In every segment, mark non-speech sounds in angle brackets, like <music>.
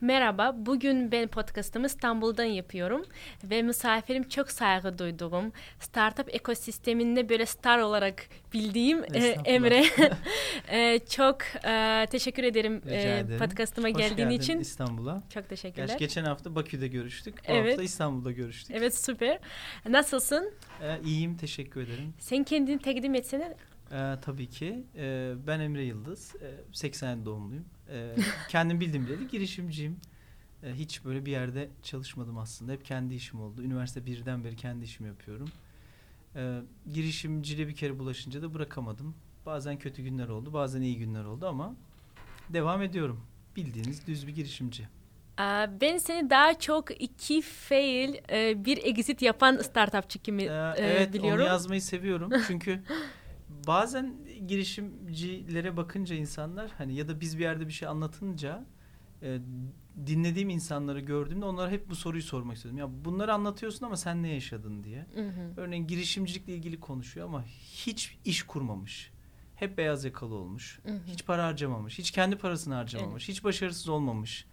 Merhaba, bugün ben podcastımı İstanbul'dan yapıyorum ve misafirim çok saygı duyduğum, startup ekosisteminde böyle star olarak bildiğim e, Emre. <laughs> e, çok e, teşekkür ederim e, podcastıma Hoş geldiğin için. İstanbul'a. Çok teşekkürler. Gerçi geçen hafta Bakü'de görüştük. Bu Evet. hafta İstanbul'da görüştük. Evet süper. Nasılsın? Ee, iyiyim, teşekkür ederim. Sen kendini takdim etsene. Ee, tabii ki. Ee, ben Emre Yıldız. Ee, 80 doğumluyum. Ee, kendim bildiğim bileli girişimciyim. Ee, hiç böyle bir yerde çalışmadım aslında. Hep kendi işim oldu. Üniversite birden beri kendi işimi yapıyorum. Ee, girişimciliğe bir kere bulaşınca da bırakamadım. Bazen kötü günler oldu, bazen iyi günler oldu ama devam ediyorum. Bildiğiniz düz bir girişimci. Ben seni daha çok iki fail, e, bir exit yapan startupçı gibi Ee, e, evet biliyorum. onu yazmayı seviyorum. Çünkü <laughs> bazen girişimcilere bakınca insanlar hani ya da biz bir yerde bir şey anlatınca e, dinlediğim insanları gördüğümde onlara hep bu soruyu sormak istedim. Ya bunları anlatıyorsun ama sen ne yaşadın diye. Hı hı. Örneğin girişimcilikle ilgili konuşuyor ama hiç iş kurmamış. Hep beyaz yakalı olmuş. Hı hı. Hiç para harcamamış. Hiç kendi parasını harcamamış. Hiç başarısız olmamış.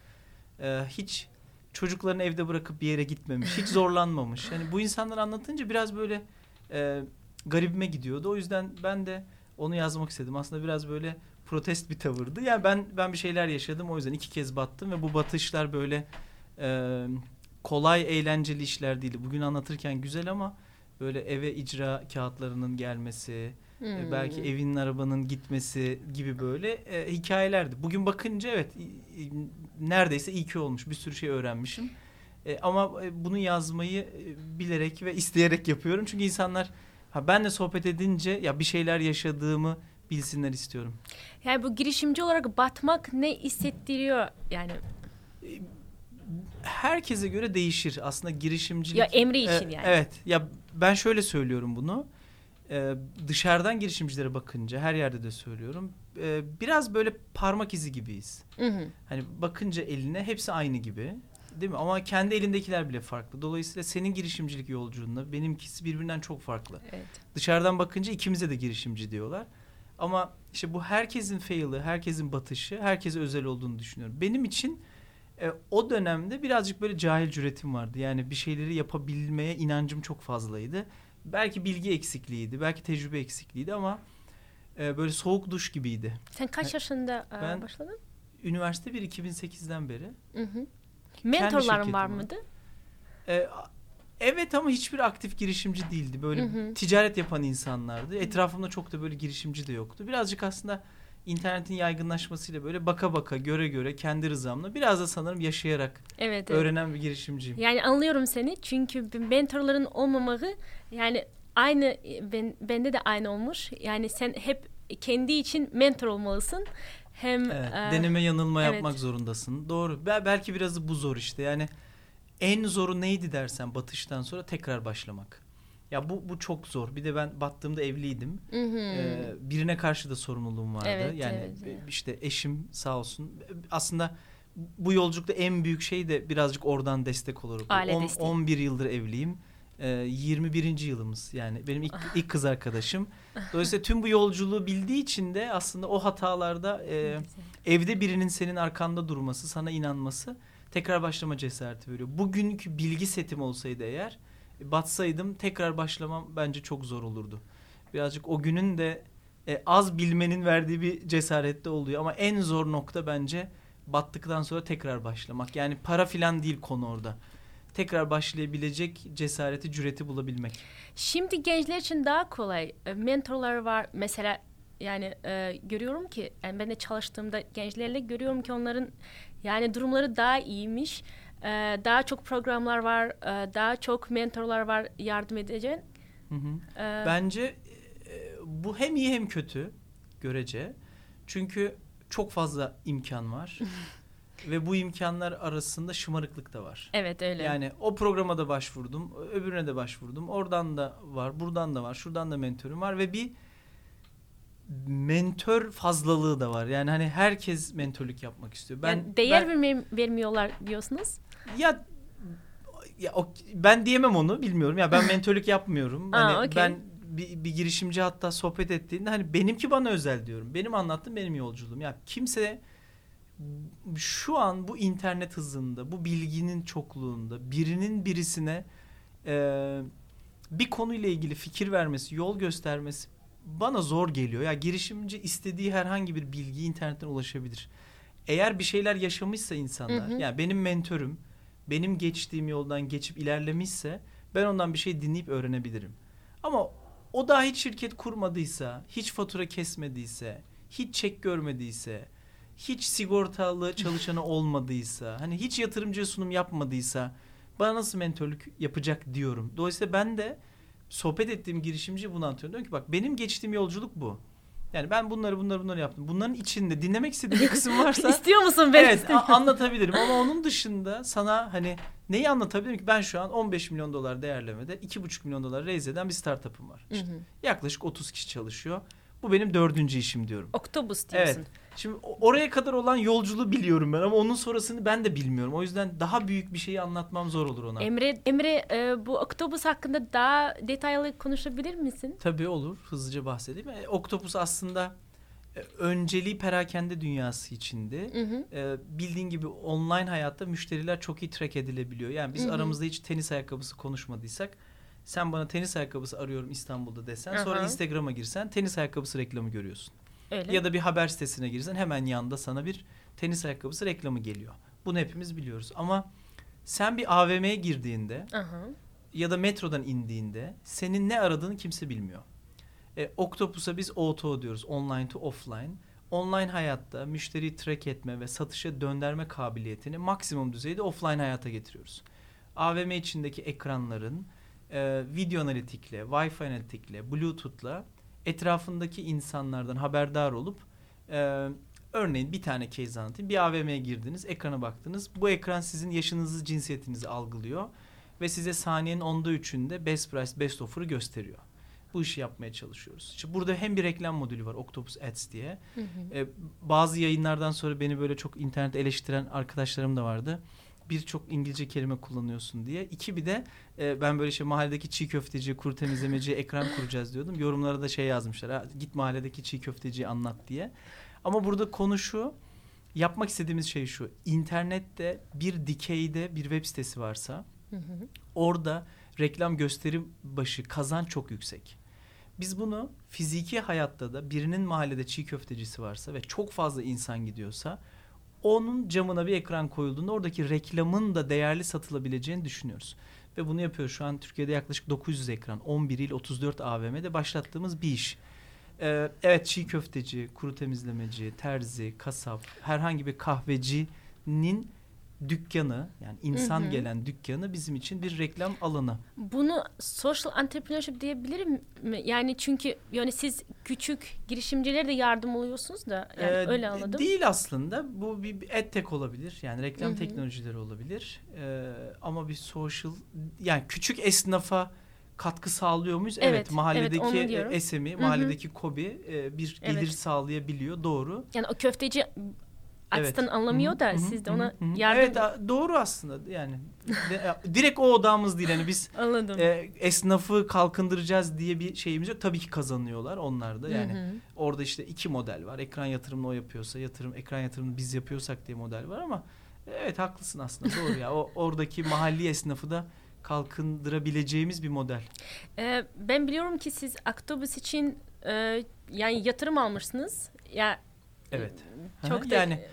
Ee, hiç çocuklarını evde bırakıp bir yere gitmemiş. Hiç zorlanmamış. Yani bu insanları anlatınca biraz böyle e, garibime gidiyordu. O yüzden ben de onu yazmak istedim. Aslında biraz böyle protest bir tavırdı. Yani ben ben bir şeyler yaşadım. O yüzden iki kez battım ve bu batışlar böyle e, kolay eğlenceli işler değil. Bugün anlatırken güzel ama böyle eve icra kağıtlarının gelmesi, e, Hmm. belki evinin arabanın gitmesi gibi böyle e, hikayelerdi. Bugün bakınca evet neredeyse iyi ki olmuş. Bir sürü şey öğrenmişim. E, ama e, bunu yazmayı e, bilerek ve isteyerek yapıyorum. Çünkü insanlar ha benle sohbet edince ya bir şeyler yaşadığımı bilsinler istiyorum. Yani bu girişimci olarak batmak ne hissettiriyor yani? Herkese göre değişir aslında girişimcilik. Ya Emre için E, yani. Evet. Ya ben şöyle söylüyorum bunu. E, dışarıdan girişimcilere bakınca her yerde de söylüyorum. E, biraz böyle parmak izi gibiyiz. Hı hı. Hani bakınca eline hepsi aynı gibi. Değil mi? Ama kendi elindekiler bile farklı. Dolayısıyla senin girişimcilik yolculuğunda benimkisi birbirinden çok farklı. Evet. Dışarıdan bakınca ikimize de girişimci diyorlar. Ama işte bu herkesin fail'ı, herkesin batışı, herkese özel olduğunu düşünüyorum. Benim için e, o dönemde birazcık böyle cahil cüretim vardı. Yani bir şeyleri yapabilmeye inancım çok fazlaydı. Belki bilgi eksikliğiydi, belki tecrübe eksikliğiydi ama e, böyle soğuk duş gibiydi. Sen kaç yaşında e, Ben- başladın? Üniversite 1 2008'den beri. Hı hı. Mentorların var mıydı? E, evet ama hiçbir aktif girişimci değildi. Böyle Hı hı. ticaret yapan insanlardı. Etrafımda çok da böyle girişimci de yoktu. Birazcık aslında internetin yaygınlaşmasıyla böyle baka baka, göre göre, kendi rızamla biraz da sanırım yaşayarak Evet. evet. öğrenen bir girişimciyim. Yani anlıyorum seni çünkü mentorların olmamağı yani aynı ben bende de aynı olmuş. Yani sen hep kendi için mentor olmalısın. Hem Evet, e, deneme yanılma evet. yapmak zorundasın. Doğru. Be- belki biraz bu zor işte. Yani en zoru neydi dersen batıştan sonra tekrar başlamak. Ya bu bu çok zor. Bir de ben battığımda evliydim. hı hı. Ee, birine karşı da sorumluluğum vardı. Evet, yani evet, işte eşim sağ olsun. Aslında bu yolculukta en büyük şey de birazcık oradan destek olarak. Aile On- desteği. 11 yıldır evliyim. Ee, 21. yılımız yani benim ilk, <laughs> ilk kız arkadaşım. Dolayısıyla tüm bu yolculuğu bildiği için de aslında o hatalarda e, evde birinin senin arkanda durması, sana inanması tekrar başlama cesareti veriyor. Bugünkü bilgi setim olsaydı eğer batsaydım tekrar başlamam bence çok zor olurdu. Birazcık o günün de e, az bilmenin verdiği bir cesarette oluyor ama en zor nokta bence battıktan sonra tekrar başlamak. Yani para filan değil konu orada. Tekrar başlayabilecek cesareti, cüreti bulabilmek. Şimdi gençler için daha kolay. E, Mentorlar var. Mesela yani e, görüyorum ki yani ben de çalıştığımda gençlerle görüyorum ki onların yani durumları daha iyiymiş. E, daha çok programlar var. e, daha çok mentorlar var yardım edecek. Hı hı. E, Bence e, bu hem iyi hem kötü görece. Çünkü çok fazla imkan var. <laughs> Ve bu imkanlar arasında şımarıklık da var. Evet öyle. Yani o programa da başvurdum, öbürüne de başvurdum. Oradan da var, buradan da var, şuradan da mentörüm var ve bir mentör fazlalığı da var. Yani hani herkes mentörlük yapmak istiyor. Ben yani değer ben, vermi- vermiyorlar diyorsunuz. ya ya o, ben diyemem onu bilmiyorum. Ya ben <laughs> mentörlük yapmıyorum. Aa, hani okey. ben bir, bir girişimci hatta sohbet ettiğinde hani benimki bana özel diyorum. Benim anlattığım benim yolculuğum. Ya kimse şu an bu internet hızında, bu bilginin çokluğunda birinin birisine e, bir konuyla ilgili fikir vermesi, yol göstermesi bana zor geliyor. Ya girişimci istediği herhangi bir bilgiyi internetten ulaşabilir. Eğer bir şeyler yaşamışsa insanlar, Hı hı. yani benim mentörüm, benim geçtiğim yoldan geçip ilerlemişse ben ondan bir şey dinleyip öğrenebilirim. Ama o daha hiç şirket kurmadıysa, hiç fatura kesmediyse, hiç çek görmediyse, hiç sigortalı çalışanı olmadıysa, hani hiç yatırımcıya sunum yapmadıysa bana nasıl mentörlük yapacak diyorum. Dolayısıyla ben de sohbet ettiğim girişimci bunu anlatıyorum. Diyorum ki bak benim geçtiğim yolculuk bu. Yani ben bunları bunları bunları yaptım. Bunların içinde dinlemek istediğin bir kısım varsa <laughs> İstiyor musun beni? evet a- anlatabilirim ama onun dışında sana hani neyi anlatabilirim ki ben şu an 15 milyon dolar değerlemede 2,5 milyon dolar raise eden bir startup'ım var. Hı İşte hı. yaklaşık 30 kişi çalışıyor. Bu benim dördüncü işim diyorum. Oktopus diyorsun. Evet. Şimdi oraya kadar olan yolculuğu biliyorum ben ama onun sonrasını ben de bilmiyorum. O yüzden daha büyük bir şeyi anlatmam zor olur ona. Emre, Emre e, bu Oktopus hakkında daha detaylı konuşabilir misin? Tabii olur. Hızlıca bahsedeyim. E, Octopus aslında e, önceliği perakende dünyası içinde. Hı hı. E, bildiğin gibi online hayatta müşteriler çok iyi track edilebiliyor. Yani biz Hı hı. aramızda hiç tenis ayakkabısı konuşmadıysak sen bana tenis ayakkabısı arıyorum İstanbul'da desen sonra Aha. Instagram'a girsen tenis ayakkabısı reklamı görüyorsun. Öyle. Ya da bir haber sitesine girsen hemen yanında sana bir tenis ayakkabısı reklamı geliyor. Bunu hepimiz biliyoruz ama sen bir AVM'ye girdiğinde Aha. ya da metrodan indiğinde senin ne aradığını kimse bilmiyor. E, Octopus'a biz O2O diyoruz. Online to offline. Online hayatta müşteriyi track etme ve satışa döndürme kabiliyetini maksimum düzeyde offline hayata getiriyoruz. AVM içindeki ekranların e, video analitikle, Wi-Fi analitikle, Bluetooth'la etrafındaki insanlardan haberdar olup e, örneğin bir tane case anlatayım. Bir AVM'ye girdiniz, ekrana baktınız. Bu ekran sizin yaşınızı, cinsiyetinizi algılıyor ve size saniyenin onda üçünde best price, best offer'ı gösteriyor. Bu işi yapmaya çalışıyoruz. İşte burada hem bir reklam modülü var Octopus Ads diye. Hı hı. Ee, bazı yayınlardan sonra beni böyle çok internet eleştiren arkadaşlarım da vardı. Birçok İngilizce kelime kullanıyorsun diye. İki bir de e, ben böyle şey mahalledeki çiğ köfteci, kuru temizlemeci ekran kuracağız diyordum. Yorumlara da şey yazmışlar. Ha, git mahalledeki çiğ köfteciyi anlat diye. Ama burada konu şu. Yapmak istediğimiz şey şu. İnternette bir dikeyde bir web sitesi varsa Hı hı. orada reklam gösterim başı kazan çok yüksek. Biz bunu fiziki hayatta da birinin mahallede çiğ köftecisi varsa ve çok fazla insan gidiyorsa onun camına bir ekran koyulduğunda oradaki reklamın da değerli satılabileceğini düşünüyoruz. Ve bunu yapıyoruz. Şu an Türkiye'de yaklaşık 900 ekran, 11 il 34 AVM'de başlattığımız bir iş. Ee, evet çiğ köfteci, kuru temizlemeci, terzi, kasap, herhangi bir kahvecinin dükkanı yani insan Hı hı. gelen dükkanı bizim için bir reklam alanı. Bunu social entrepreneurship diyebilirim mi? Yani çünkü yani siz küçük girişimcilere de yardım oluyorsunuz da yani Ee, öyle anladım. Değil aslında. Bu bir bir edtech olabilir. Yani reklam Hı hı. teknolojileri olabilir. Ee, ama bir social yani küçük esnafa katkı sağlıyor muyuz? Evet. Evet, evet, mahalledeki onu diyorum. e, SME, hı. mahalledeki KOBİ e, bir Evet. gelir sağlayabiliyor. Doğru. Yani o köfteci Evet. açısından anlamıyor da siz de ona yardım Evet doğru aslında yani. Direkt o odamız değil. Yani biz <laughs> anladım. e, esnafı kalkındıracağız diye bir şeyimiz yok. Tabii ki kazanıyorlar onlar da. Yani. Orada işte iki model var. Ekran yatırımını o yapıyorsa, yatırım ekran yatırımını biz yapıyorsak diye model var ama evet haklısın aslında doğru ya. O oradaki mahalli esnafı da kalkındırabileceğimiz bir model. Ee, ben biliyorum ki siz Aktobus için e, yani yatırım almışsınız. Ya Evet. çok Aha, da yani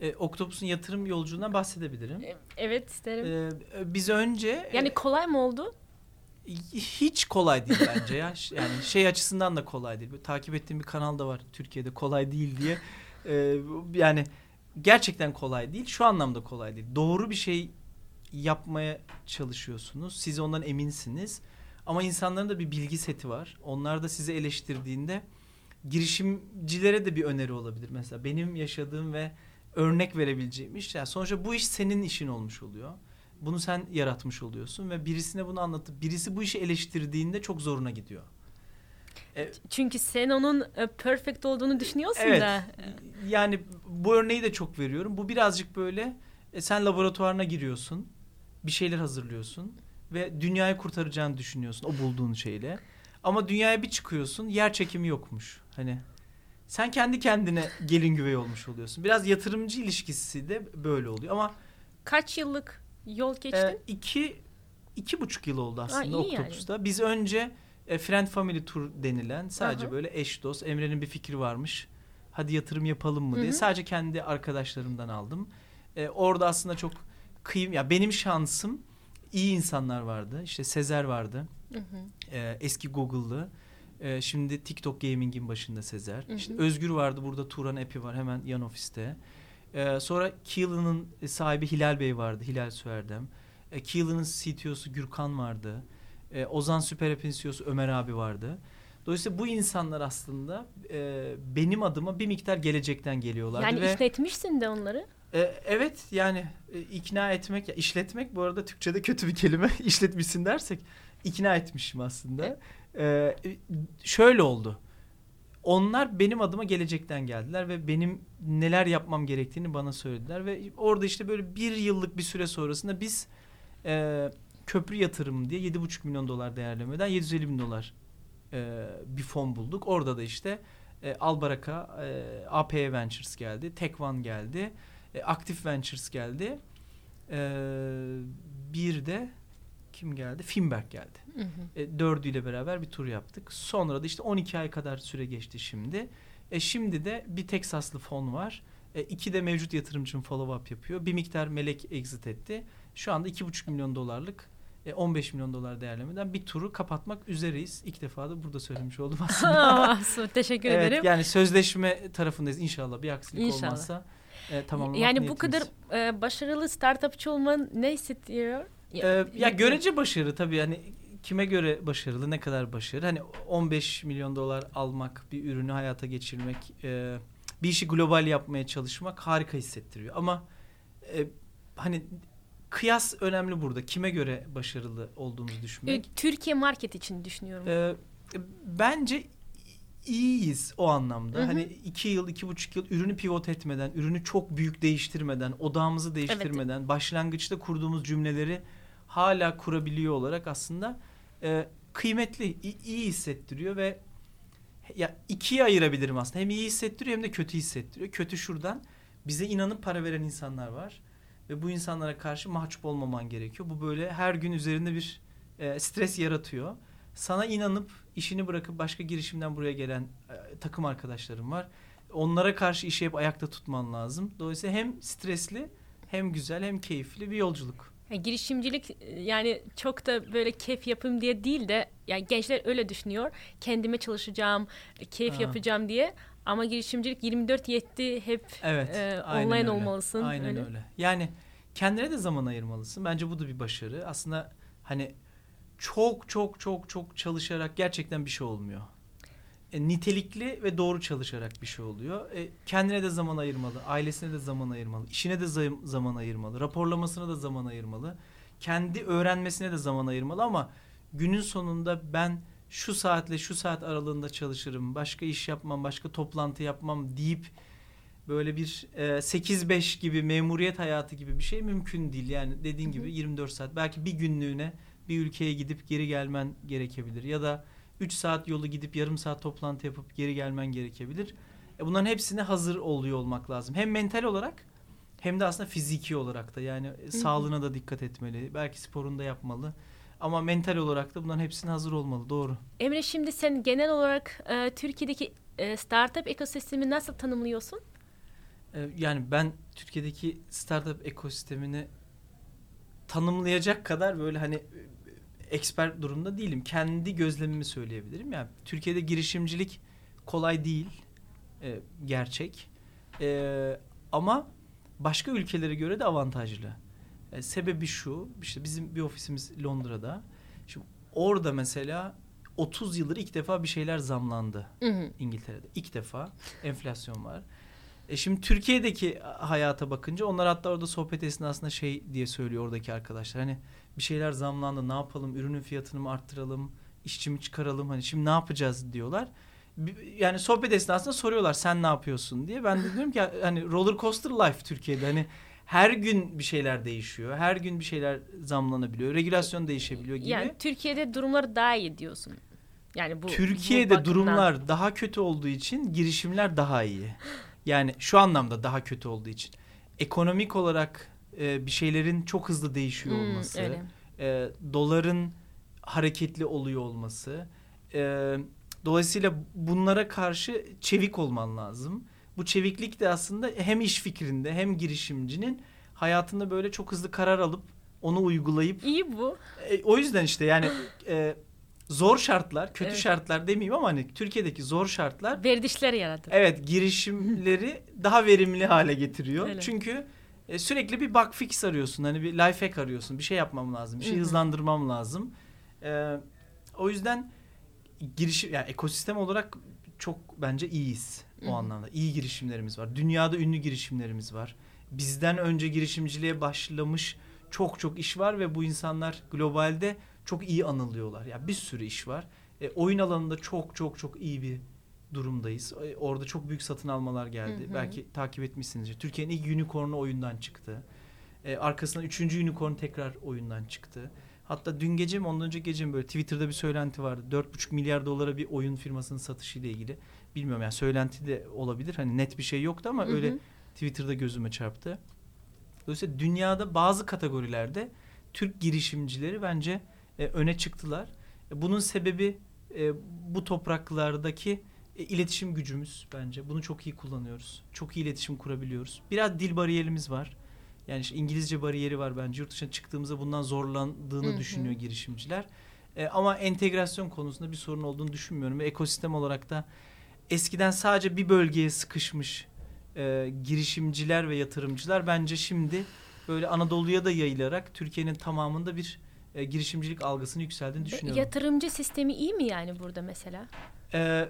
e, Octopus'un yatırım yolculuğundan bahsedebilirim. E, evet isterim. E, biz önce yani e, kolay mı oldu? hiç kolay değil bence ya. Yani şey açısından da kolay değil. Böyle takip ettiğim bir kanal da var Türkiye'de kolay değil diye. E, yani gerçekten kolay değil. Şu anlamda kolay değil. Doğru bir şey yapmaya çalışıyorsunuz. Siz ondan eminsiniz. Ama insanların da bir bilgi seti var. Onlar da sizi eleştirdiğinde girişimcilere de bir öneri olabilir. Mesela benim yaşadığım ve örnek verebileceğim iş. Yani sonuçta bu iş senin işin olmuş oluyor. Bunu sen yaratmış oluyorsun ve birisine bunu anlatıp birisi bu işi eleştirdiğinde çok zoruna gidiyor. E, Çünkü sen onun e, perfect olduğunu düşünüyorsun Evet. da. Yani bu örneği de çok veriyorum. Bu birazcık böyle e, sen laboratuvarına giriyorsun. Bir şeyler hazırlıyorsun ve dünyayı kurtaracağını düşünüyorsun o bulduğun şeyle. Ama dünyaya bir çıkıyorsun yer çekimi yokmuş. Hani sen kendi kendine gelin güvey olmuş oluyorsun. Biraz yatırımcı ilişkisi de böyle oluyor ama Kaç yıllık yol geçtin? e, iki, iki buçuk yıl oldu aslında iyi yani. Octopus'ta. Biz önce e, Friend Family Tour denilen sadece Aha. böyle eş dost. Emre'nin bir fikri varmış. Hadi yatırım yapalım mı diye. hı. Sadece kendi arkadaşlarımdan aldım. E, orada aslında çok kıyım ya benim şansım iyi insanlar vardı. İşte Sezer vardı. Hı hı. E, eski Google'lı. E, şimdi TikTok Gaming'in başında Sezer. Hı hı. İşte Özgür vardı. Burada Turan Epi var hemen yan ofiste. E, sonra Keelan'ın sahibi Hilal Bey vardı. Hilal Süerdem. E, Keelan'ın CTO'su Gürkan vardı. E, Ozan Süper App'in CEO'su Ömer abi vardı. Dolayısıyla bu insanlar aslında e, benim adıma bir miktar gelecekten geliyorlardı. Yani ve, ikna etmişsin de onları. e, evet yani e, ikna etmek, ya işletmek bu arada Türkçe'de kötü bir kelime. <laughs> İşletmişsin dersek ikna etmişim aslında. E, şöyle oldu. Onlar benim adıma gelecekten geldiler ve benim neler yapmam gerektiğini bana söylediler ve orada işte böyle bir yıllık bir süre sonrasında biz e, köprü yatırımı diye 7,5 milyon dolar değerlemeden 750 bin dolar e, bir fon bulduk. Orada da işte e, Albaraka, e, APE Ventures geldi, Tek One geldi, e, Active Ventures geldi. E, bir de kim geldi? Finberg geldi. Hı hı. E, dördüyle beraber bir tur yaptık. Sonra da işte 12 ay kadar süre geçti şimdi. E, şimdi de bir Teksaslı fon var. E, iki de mevcut yatırımcının follow up yapıyor. Bir miktar melek exit etti. Şu anda 2,5 milyon dolarlık e, 15 milyon dolar değerlemeden bir turu kapatmak üzereyiz. İlk defa da burada söylemiş oldum aslında. <laughs> Teşekkür evet, ederim. yani sözleşme tarafındayız inşallah bir aksilik İnşallah. olmazsa. E, tamamlamak yani bu niyetimiz. kadar e, başarılı startupçı olman ne Ee, ya görece başarı tabii hani kime göre başarılı ne kadar başarı hani 15 milyon dolar almak bir ürünü hayata geçirmek e, bir işi global yapmaya çalışmak harika hissettiriyor ama e, hani kıyas önemli burada kime göre başarılı olduğumuzu E, düşünmek Türkiye market için düşünüyorum. Ee, bence iyiyiz o anlamda. Hı hı. Hani iki yıl, iki buçuk yıl ürünü pivot etmeden, ürünü çok büyük değiştirmeden, odağımızı değiştirmeden, başlangıçta kurduğumuz cümleleri hala kurabiliyor olarak aslında e, kıymetli, iyi hissettiriyor ve ya ikiye ayırabilirim aslında. Hem iyi hissettiriyor hem de kötü hissettiriyor. Kötü şuradan bize inanıp para veren insanlar var ve bu insanlara karşı mahcup olmaman gerekiyor. Bu böyle her gün üzerinde bir e, stres yaratıyor. Sana inanıp işini bırakıp başka girişimden buraya gelen e, takım arkadaşlarım var. Onlara karşı işi hep ayakta tutman lazım. Dolayısıyla hem stresli hem güzel hem keyifli bir yolculuk. Ya girişimcilik e, yani çok da böyle keyif yapayım diye değil de yani gençler öyle düşünüyor. Kendime çalışacağım, e, keyif Ha. yapacağım diye. Ama girişimcilik 24 yetti hep Evet. e, online öyle. olmalısın. Aynen öyle. öyle. Yani kendine de zaman ayırmalısın. Bence bu da bir başarı. Aslında hani çok çok çok çok çalışarak gerçekten bir şey olmuyor. E, nitelikli ve doğru çalışarak bir şey oluyor. E, kendine de zaman ayırmalı, ailesine de zaman ayırmalı, işine de zam- zaman ayırmalı, raporlamasına da zaman ayırmalı, kendi öğrenmesine de zaman ayırmalı ama günün sonunda ben şu saatle şu saat aralığında çalışırım, başka iş yapmam, başka toplantı yapmam deyip böyle bir e, 8-5 gibi memuriyet hayatı gibi bir şey mümkün değil. Yani dediğin gibi 24 saat belki bir günlüğüne bir ülkeye gidip geri gelmen gerekebilir ya da 3 saat yolu gidip yarım saat toplantı yapıp geri gelmen gerekebilir. E bunların hepsine hazır oluyor olmak lazım. Hem mental olarak hem de aslında fiziki olarak da yani e, hı. sağlığına da dikkat etmeli. Belki sporunu da yapmalı. Ama mental olarak da bunların hepsine hazır olmalı. Doğru. Emre şimdi sen genel olarak e, Türkiye'deki e, startup ekosistemi nasıl tanımlıyorsun? Ee, Yani ben Türkiye'deki startup ekosistemini tanımlayacak kadar böyle hani e, expert durumda değilim. Kendi gözlemimi söyleyebilirim. Yani Türkiye'de girişimcilik kolay değil. e, gerçek. E, ama başka ülkelere göre de avantajlı. E, sebebi şu. işte bizim bir ofisimiz Londra'da. Şimdi orada mesela 30 yıldır ilk defa bir şeyler zamlandı. Hı hı. İngiltere'de. ilk defa enflasyon var. E şimdi Türkiye'deki hayata bakınca onlar hatta orada sohbet esnasında şey diye söylüyor oradaki arkadaşlar. Hani bir şeyler zamlandı ne yapalım ürünün fiyatını mı arttıralım işçi mi çıkaralım hani şimdi ne yapacağız diyorlar. Yani sohbet esnasında soruyorlar sen ne yapıyorsun diye. Ben de diyorum ki hani roller coaster life Türkiye'de hani her gün bir şeyler değişiyor. Her gün bir şeyler zamlanabiliyor. Regülasyon değişebiliyor gibi. Yani Türkiye'de durumlar daha iyi diyorsun. Yani bu Türkiye'de bu durumlar daha kötü olduğu için girişimler daha iyi. Yani şu anlamda daha kötü olduğu için. Ekonomik olarak e, bir şeylerin çok hızlı değişiyor Hmm, olması, öyle. e, doların hareketli oluyor olması. e, dolayısıyla bunlara karşı çevik olman lazım. Bu çeviklik de aslında hem iş fikrinde hem girişimcinin hayatında böyle çok hızlı karar alıp onu uygulayıp İyi bu. e, o yüzden işte yani e, zor şartlar, kötü Evet. şartlar demeyeyim ama hani Türkiye'deki zor şartlar Verdişler yaratır. evet girişimleri daha verimli hale getiriyor. Öyle. Çünkü e, sürekli bir bug fix arıyorsun. Hani bir life hack arıyorsun. Bir şey yapmam lazım. Bir şey Hı hı. hızlandırmam lazım. E, o yüzden girişim yani ekosistem olarak çok bence iyiyiz o anlamda. İyi girişimlerimiz var. Dünyada ünlü girişimlerimiz var. Bizden önce girişimciliğe başlamış çok çok iş var ve bu insanlar globalde çok iyi anılıyorlar. Ya bir sürü iş var. E, oyun alanında çok çok çok iyi bir durumdayız. E, orada çok büyük satın almalar geldi. Hı hı. Belki takip etmişsinizdir. Türkiye'nin ilk unicorn'u oyundan çıktı. E, arkasından üçüncü unicorn tekrar oyundan çıktı. Hatta dün gece mi ondan önce gece mi böyle Twitter'da bir söylenti vardı. 4,5 milyar dolara bir oyun firmasının satışıyla ilgili. Bilmiyorum yani söylenti de olabilir. Hani net bir şey yoktu ama Hı hı. öyle Twitter'da gözüme çarptı. Dolayısıyla dünyada bazı kategorilerde Türk girişimcileri bence e, öne çıktılar. E, bunun sebebi e, bu topraklardaki e, iletişim gücümüz bence. Bunu çok iyi kullanıyoruz. Çok iyi iletişim kurabiliyoruz. Biraz dil bariyerimiz var. Yani işte İngilizce bariyeri var bence. Yurt dışına çıktığımızda bundan zorlandığını düşünüyor girişimciler. E, ama entegrasyon konusunda bir sorun olduğunu düşünmüyorum. Ve ekosistem olarak da eskiden sadece bir bölgeye sıkışmış e, girişimciler ve yatırımcılar bence şimdi böyle Anadolu'ya da yayılarak Türkiye'nin tamamında bir e, girişimcilik algısını yükseldiğini düşünüyorum. Yatırımcı sistemi iyi mi yani burada mesela? Ee,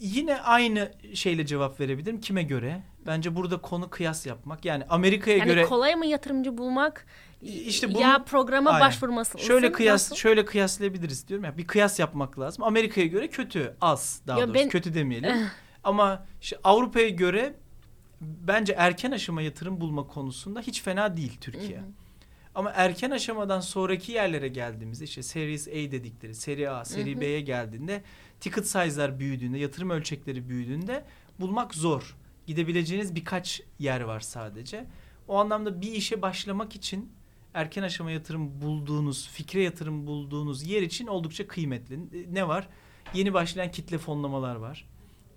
yine aynı şeyle cevap verebilirim. Kime göre? Bence burada konu kıyas yapmak. Yani Amerika'ya Yani göre kolay mı yatırımcı bulmak? İşte bunu- ya programa Aynen. başvurması. şöyle kıyas nasıl? şöyle kıyaslayabiliriz diyorum ya. Bir kıyas yapmak lazım. Amerika'ya göre kötü, az daha Ya doğrusu. ben- Kötü demeyelim. <laughs> Ama işte Avrupa'ya göre bence erken aşama yatırım bulma konusunda hiç fena değil Türkiye. Hı hı. Ama erken aşamadan sonraki yerlere geldiğimizde işte Series A dedikleri, Seri A, Seri. B'ye geldiğinde ticket size'lar büyüdüğünde, yatırım ölçekleri büyüdüğünde bulmak zor. Gidebileceğiniz birkaç yer var sadece. O anlamda bir işe başlamak için erken aşama yatırım bulduğunuz, fikre yatırım bulduğunuz yer için oldukça kıymetli. Ne var? Yeni başlayan kitle fonlamalar var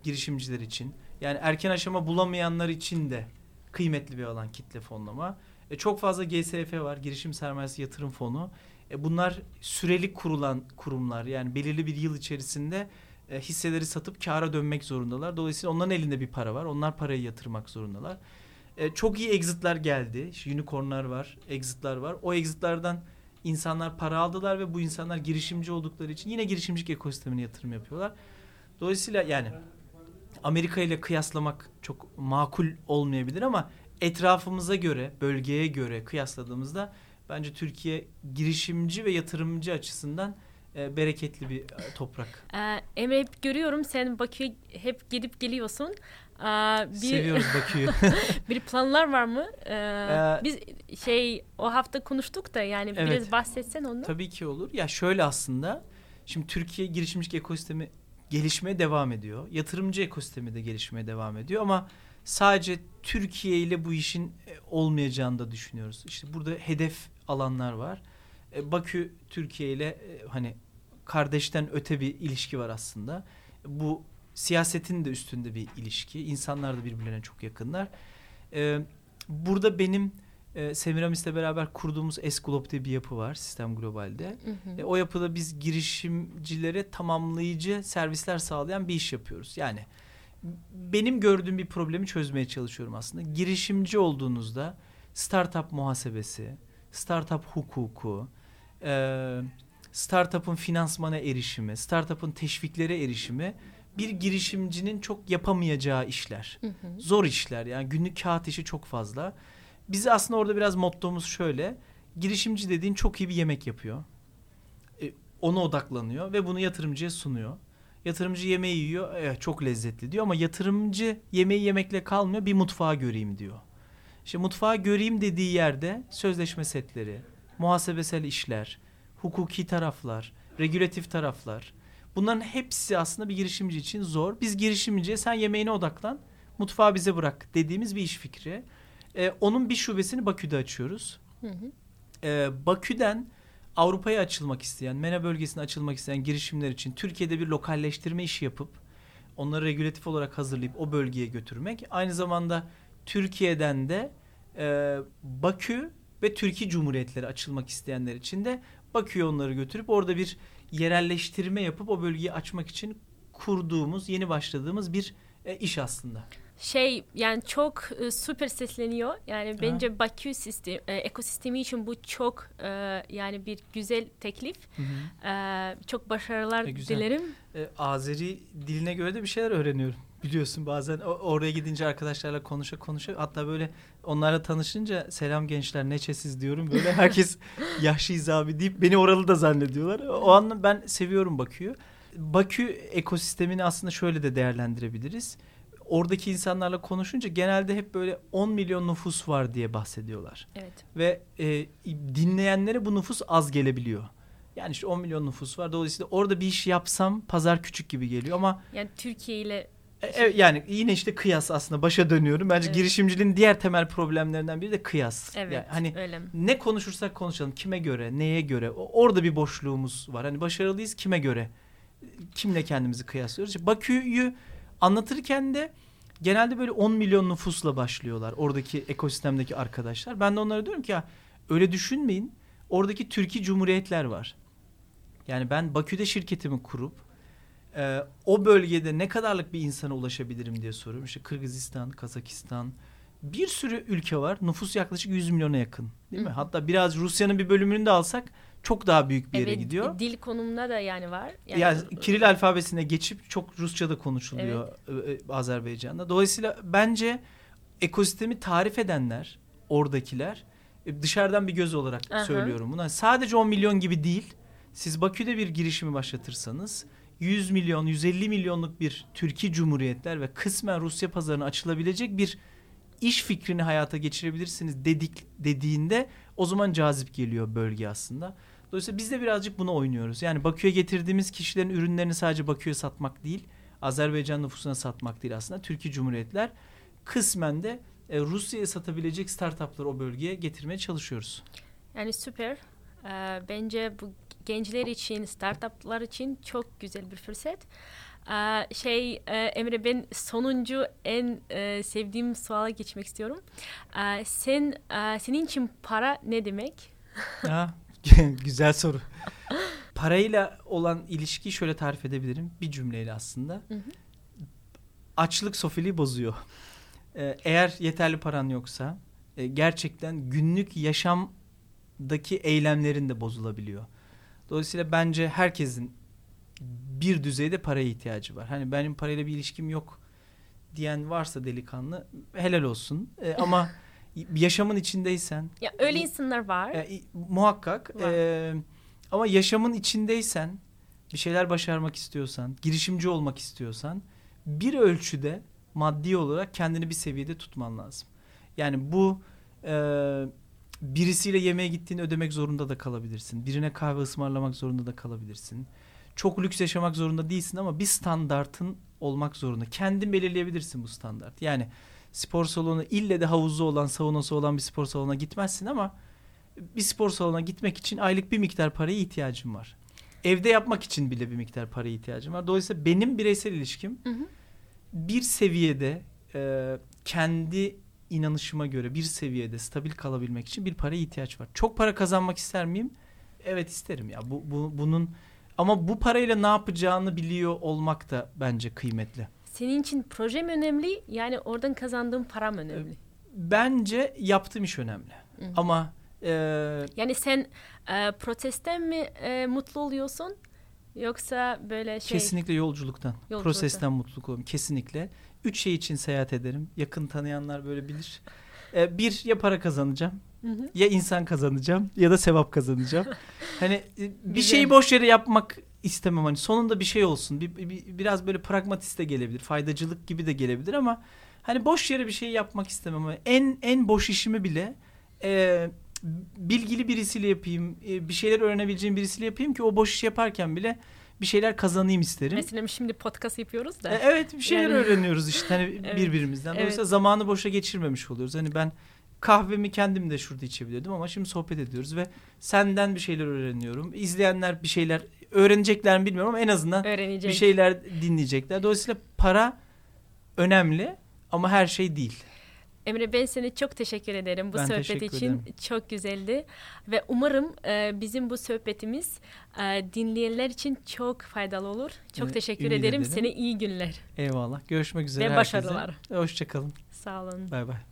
girişimciler için. Yani erken aşama bulamayanlar için de kıymetli bir alan kitle fonlama. E, çok fazla GSF var, girişim sermayesi yatırım fonu. E, bunlar süreli kurulan kurumlar. Yani belirli bir yıl içerisinde e, hisseleri satıp kâra dönmek zorundalar. Dolayısıyla onların elinde bir para var. Onlar parayı yatırmak zorundalar. E, çok iyi exit'ler geldi. İşte unicornlar var, exit'ler var. O exit'lardan insanlar para aldılar ve bu insanlar girişimci oldukları için yine girişimcilik ekosistemine yatırım yapıyorlar. Dolayısıyla yani Amerika ile kıyaslamak çok makul olmayabilir ama etrafımıza göre, bölgeye göre kıyasladığımızda bence Türkiye girişimci ve yatırımcı açısından e, bereketli bir e, toprak. Ee, Emre hep görüyorum sen Bakü'ye hep gidip geliyorsun. Ee, bir, Seviyoruz Bakü'yü. <laughs> bir planlar var mı? Ee, Ee, biz şey o hafta konuştuk da yani Evet. biraz bahsetsen onu. Tabii ki olur. Ya şöyle aslında şimdi Türkiye girişimcilik ekosistemi gelişmeye devam ediyor. Yatırımcı ekosistemi de gelişmeye devam ediyor ama sadece Türkiye ile bu işin e, olmayacağını da düşünüyoruz. İşte burada hedef alanlar var. E, Bakü Türkiye ile e, hani kardeşten öte bir ilişki var aslında. Bu siyasetin de üstünde bir ilişki. İnsanlar da birbirlerine çok yakınlar. Burada benim e, Semiramis'le beraber kurduğumuz S-Globe diye bir yapı var Sistem Global'de. Hı hı. E, o yapıda biz girişimcilere tamamlayıcı servisler sağlayan bir iş yapıyoruz. Yani benim gördüğüm bir problemi çözmeye çalışıyorum aslında. Girişimci olduğunuzda startup muhasebesi, startup hukuku, e, startup'ın finansmana erişimi, startup'ın teşviklere erişimi bir girişimcinin çok yapamayacağı işler. Hı hı. Zor işler yani günlük kağıt işi çok fazla. Bizi aslında orada biraz mottomuz şöyle. Girişimci dediğin çok iyi bir yemek yapıyor. E, ona odaklanıyor ve bunu yatırımcıya sunuyor. Yatırımcı yemeği yiyor. Evet, çok lezzetli diyor ama yatırımcı yemeği yemekle kalmıyor. Bir mutfağı göreyim diyor. İşte mutfağı göreyim dediği yerde sözleşme setleri, muhasebesel işler, hukuki taraflar, regülatif taraflar. Bunların hepsi aslında bir girişimci için zor. Biz girişimciye sen yemeğine odaklan, mutfağı bize bırak dediğimiz bir iş fikri. Ee, onun bir şubesini Bakü'de açıyoruz. Hı hı. Ee, Bakü'den Avrupa'ya açılmak isteyen, MENA bölgesine açılmak isteyen girişimler için Türkiye'de bir lokalleştirme işi yapıp onları regülatif olarak hazırlayıp o bölgeye götürmek. Aynı zamanda Türkiye'den de e, Bakü ve Türkiye Cumhuriyetleri açılmak isteyenler için de Bakü'ye onları götürüp orada bir yerelleştirme yapıp o bölgeyi açmak için kurduğumuz, yeni başladığımız bir e, iş aslında. Şey yani çok e, süper sesleniyor. Yani bence Bakü sistem, e, ekosistemi için bu çok e, yani bir güzel teklif. Hı hı. E, çok başarılar E, güzel. dilerim. E, Azeri diline göre de bir şeyler öğreniyorum. Biliyorsun bazen oraya gidince arkadaşlarla konuşa konuşa hatta böyle onlarla tanışınca selam gençler neçesiz diyorum. Böyle <laughs> herkes yaşlıyız abi deyip beni oralı da zannediyorlar. O anlamda ben seviyorum Bakü'yü. Bakü ekosistemini aslında şöyle de değerlendirebiliriz. Oradaki insanlarla konuşunca genelde hep böyle 10 milyon nüfus var diye bahsediyorlar. Evet. Ve e, dinleyenlere bu nüfus az gelebiliyor. Yani işte 10 milyon nüfus var. Dolayısıyla orada bir iş yapsam pazar küçük gibi geliyor ama Yani Türkiye ile e, evet, yani yine işte kıyas aslında başa dönüyorum. Bence Evet. girişimciliğin diğer temel problemlerinden biri de kıyas. evet Yani hani öyle. ne konuşursak konuşalım kime göre, neye göre. Orada bir boşluğumuz var. Hani başarılıyız kime göre? Kimle kendimizi kıyaslıyoruz? İşte Bakü'yü anlatırken de genelde böyle 10 milyon nüfusla başlıyorlar. Oradaki ekosistemdeki arkadaşlar. Ben de onlara diyorum ki ya öyle düşünmeyin. Oradaki Türkiye Cumhuriyetler var. Yani ben Bakü'de şirketimi kurup e, o bölgede ne kadarlık bir insana ulaşabilirim diye soruyorum. İşte Kırgızistan, Kazakistan bir sürü ülke var. Nüfus yaklaşık 100 milyona yakın. Değil mi? Hatta biraz Rusya'nın bir bölümünü de alsak çok daha büyük bir yere Evet, gidiyor. dil konumunda da yani var. Yani, Kiril alfabesine geçip çok Rusça da konuşuluyor e, e, Azerbaycan'da. Dolayısıyla bence ekosistemi tarif edenler, oradakiler e, dışarıdan bir göz olarak Aha. söylüyorum bunu. Hani Sadece 10 milyon gibi değil. Siz Bakü'de bir girişimi başlatırsanız 100 milyon, 150 milyonluk bir Türkiye Cumhuriyetler ve kısmen Rusya pazarına açılabilecek bir iş fikrini hayata geçirebilirsiniz dedik dediğinde o zaman cazip geliyor bölge aslında. Dolayısıyla biz de birazcık buna oynuyoruz. Yani Bakü'ye getirdiğimiz kişilerin ürünlerini sadece Bakü'ye satmak değil, Azerbaycan nüfusuna satmak değil aslında. Türkiye Cumhuriyetler kısmen de e, Rusya'ya satabilecek startupları o bölgeye getirmeye çalışıyoruz. Yani süper. Ee, bence bu gençler için, startuplar için çok güzel bir fırsat. Ee, şey e, Emre ben sonuncu en e, sevdiğim suala geçmek istiyorum. Ee, sen e, senin için para ne demek? <laughs> Ha, <laughs> güzel soru. Parayla olan ilişkiyi şöyle tarif edebilirim. Bir cümleyle aslında. Hı hı. Açlık sofiliği bozuyor. Ee, eğer yeterli paran yoksa e, gerçekten günlük yaşamdaki eylemlerin de bozulabiliyor. Dolayısıyla bence herkesin bir düzeyde paraya ihtiyacı var. Hani benim parayla bir ilişkim yok diyen varsa delikanlı helal olsun. Ee, ama <laughs> yaşamın içindeysen Ya öyle insanlar var. e, muhakkak. Var. E, ama yaşamın içindeysen, bir şeyler başarmak istiyorsan, girişimci olmak istiyorsan, bir ölçüde maddi olarak kendini bir seviyede tutman lazım. Yani bu e, birisiyle yemeğe gittiğini ödemek zorunda da kalabilirsin. Birine kahve ısmarlamak zorunda da kalabilirsin. Çok lüks yaşamak zorunda değilsin ama bir standartın olmak zorunda. Kendin belirleyebilirsin bu standart. Yani spor salonu ille de havuzu olan, saunası olan bir spor salonuna gitmezsin ama bir spor salonuna gitmek için aylık bir miktar paraya ihtiyacım var. Evde yapmak için bile bir miktar paraya ihtiyacım var. Dolayısıyla benim bireysel ilişkim Hı hı. bir seviyede e, kendi inanışıma göre bir seviyede stabil kalabilmek için bir paraya ihtiyaç var. Çok para kazanmak ister miyim? Evet isterim ya. Bu, bu bunun ama bu parayla ne yapacağını biliyor olmak da bence kıymetli. Senin için proje mi önemli? Yani oradan kazandığın para mı önemli? Bence yaptığım iş önemli. Hı. Ama e, Yani sen e, protesten mi e, mutlu oluyorsun? Yoksa böyle şey... Kesinlikle yolculuktan, Yolculuktan. prosesten mutluluk olurum. Kesinlikle. Üç şey için seyahat ederim. Yakın tanıyanlar böyle bilir. Ee, bir, ya para kazanacağım, Hı hı. ya insan kazanacağım ya da sevap kazanacağım. <laughs> hani e, bir şeyi boş yere yapmak istemem. Hani sonunda bir şey olsun. Bir, bir- biraz böyle pragmatist de gelebilir. Faydacılık gibi de gelebilir ama hani boş yere bir şey yapmak istemem. Hani En en boş işimi bile e, bilgili birisiyle yapayım. e, bir şeyler öğrenebileceğim birisiyle yapayım ki o boş iş yaparken bile bir şeyler kazanayım isterim. Mesela şimdi podcast yapıyoruz da. E, evet bir şeyler Yani- öğreniyoruz işte hani <laughs> Evet, birbirimizden. Dolayısıyla evet. zamanı boşa geçirmemiş oluyoruz. Hani ben kahvemi kendim de şurada içebiliyordum ama şimdi sohbet ediyoruz ve senden bir şeyler öğreniyorum. İzleyenler bir şeyler öğrenecekler mi bilmiyorum ama en azından bir şeyler dinleyecekler. Dolayısıyla para önemli ama her şey değil. Emre ben sana çok teşekkür ederim bu Ben sohbet için. ederim. Çok güzeldi ve umarım e, bizim bu sohbetimiz e, dinleyenler için çok faydalı olur. Çok Evet, teşekkür ederim. ederim. Sana iyi günler Eyvallah. Görüşmek üzere ve herkese. başarılar. Hoşçakalın. Sağ olun. Bay bay.